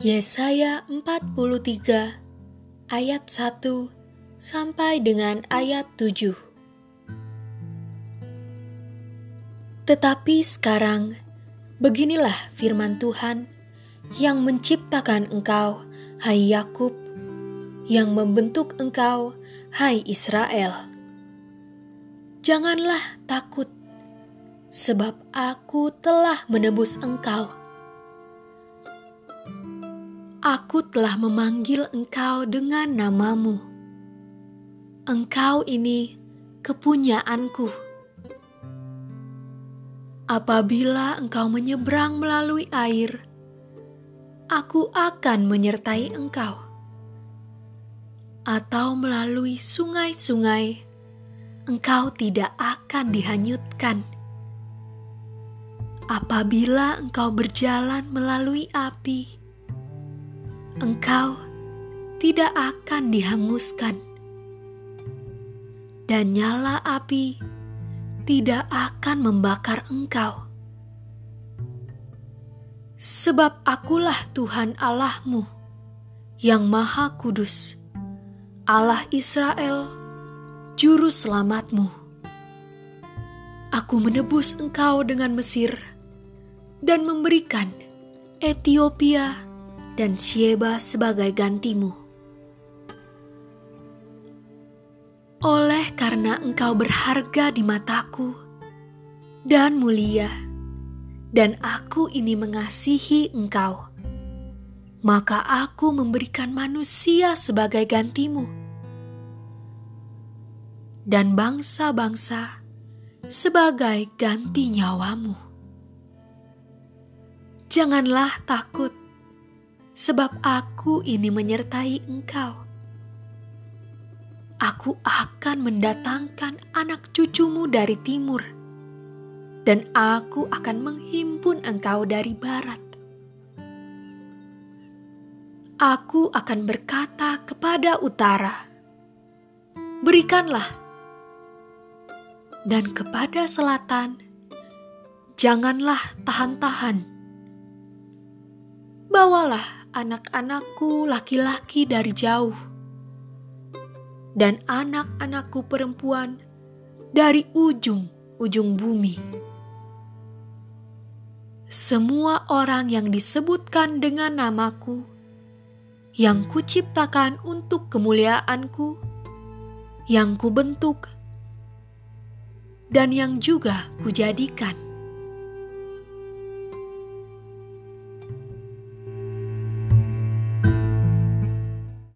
Yesaya 43 ayat 1 sampai dengan ayat 7 Tetapi sekarang beginilah firman Tuhan yang menciptakan engkau hai Yakub yang membentuk engkau hai Israel. Janganlah takut sebab aku telah menebus engkau Aku telah memanggil engkau dengan namamu. Engkau ini kepunyaanku. Apabila engkau menyeberang melalui air, aku akan menyertai engkau. Atau melalui sungai-sungai, engkau tidak akan dihanyutkan. Apabila engkau berjalan melalui api, engkau tidak akan dihanguskan, dan nyala api tidak akan membakar engkau. Sebab akulah Tuhan Allahmu yang Maha Kudus, Allah Israel, Juru Selamatmu. Aku menebus engkau dengan Mesir dan memberikan Ethiopia dan Sieba sebagai gantimu. Oleh karena engkau berharga di mataku dan mulia, dan aku ini mengasihi engkau, maka aku memberikan manusia sebagai gantimu, dan bangsa-bangsa sebagai ganti nyawamu. Janganlah takut, sebab aku ini menyertai engkau. Aku akan mendatangkan anak cucumu dari timur, dan aku akan menghimpun engkau dari barat. Aku akan berkata kepada utara, "Berikanlah," dan kepada selatan, "Janganlah tahan-tahan." Bawalah anak-anakku laki-laki dari jauh, dan anak-anakku perempuan dari ujung-ujung bumi. Semua orang yang disebutkan dengan namaku, yang kuciptakan untuk kemuliaanku, yang kubentuk, dan yang juga kujadikan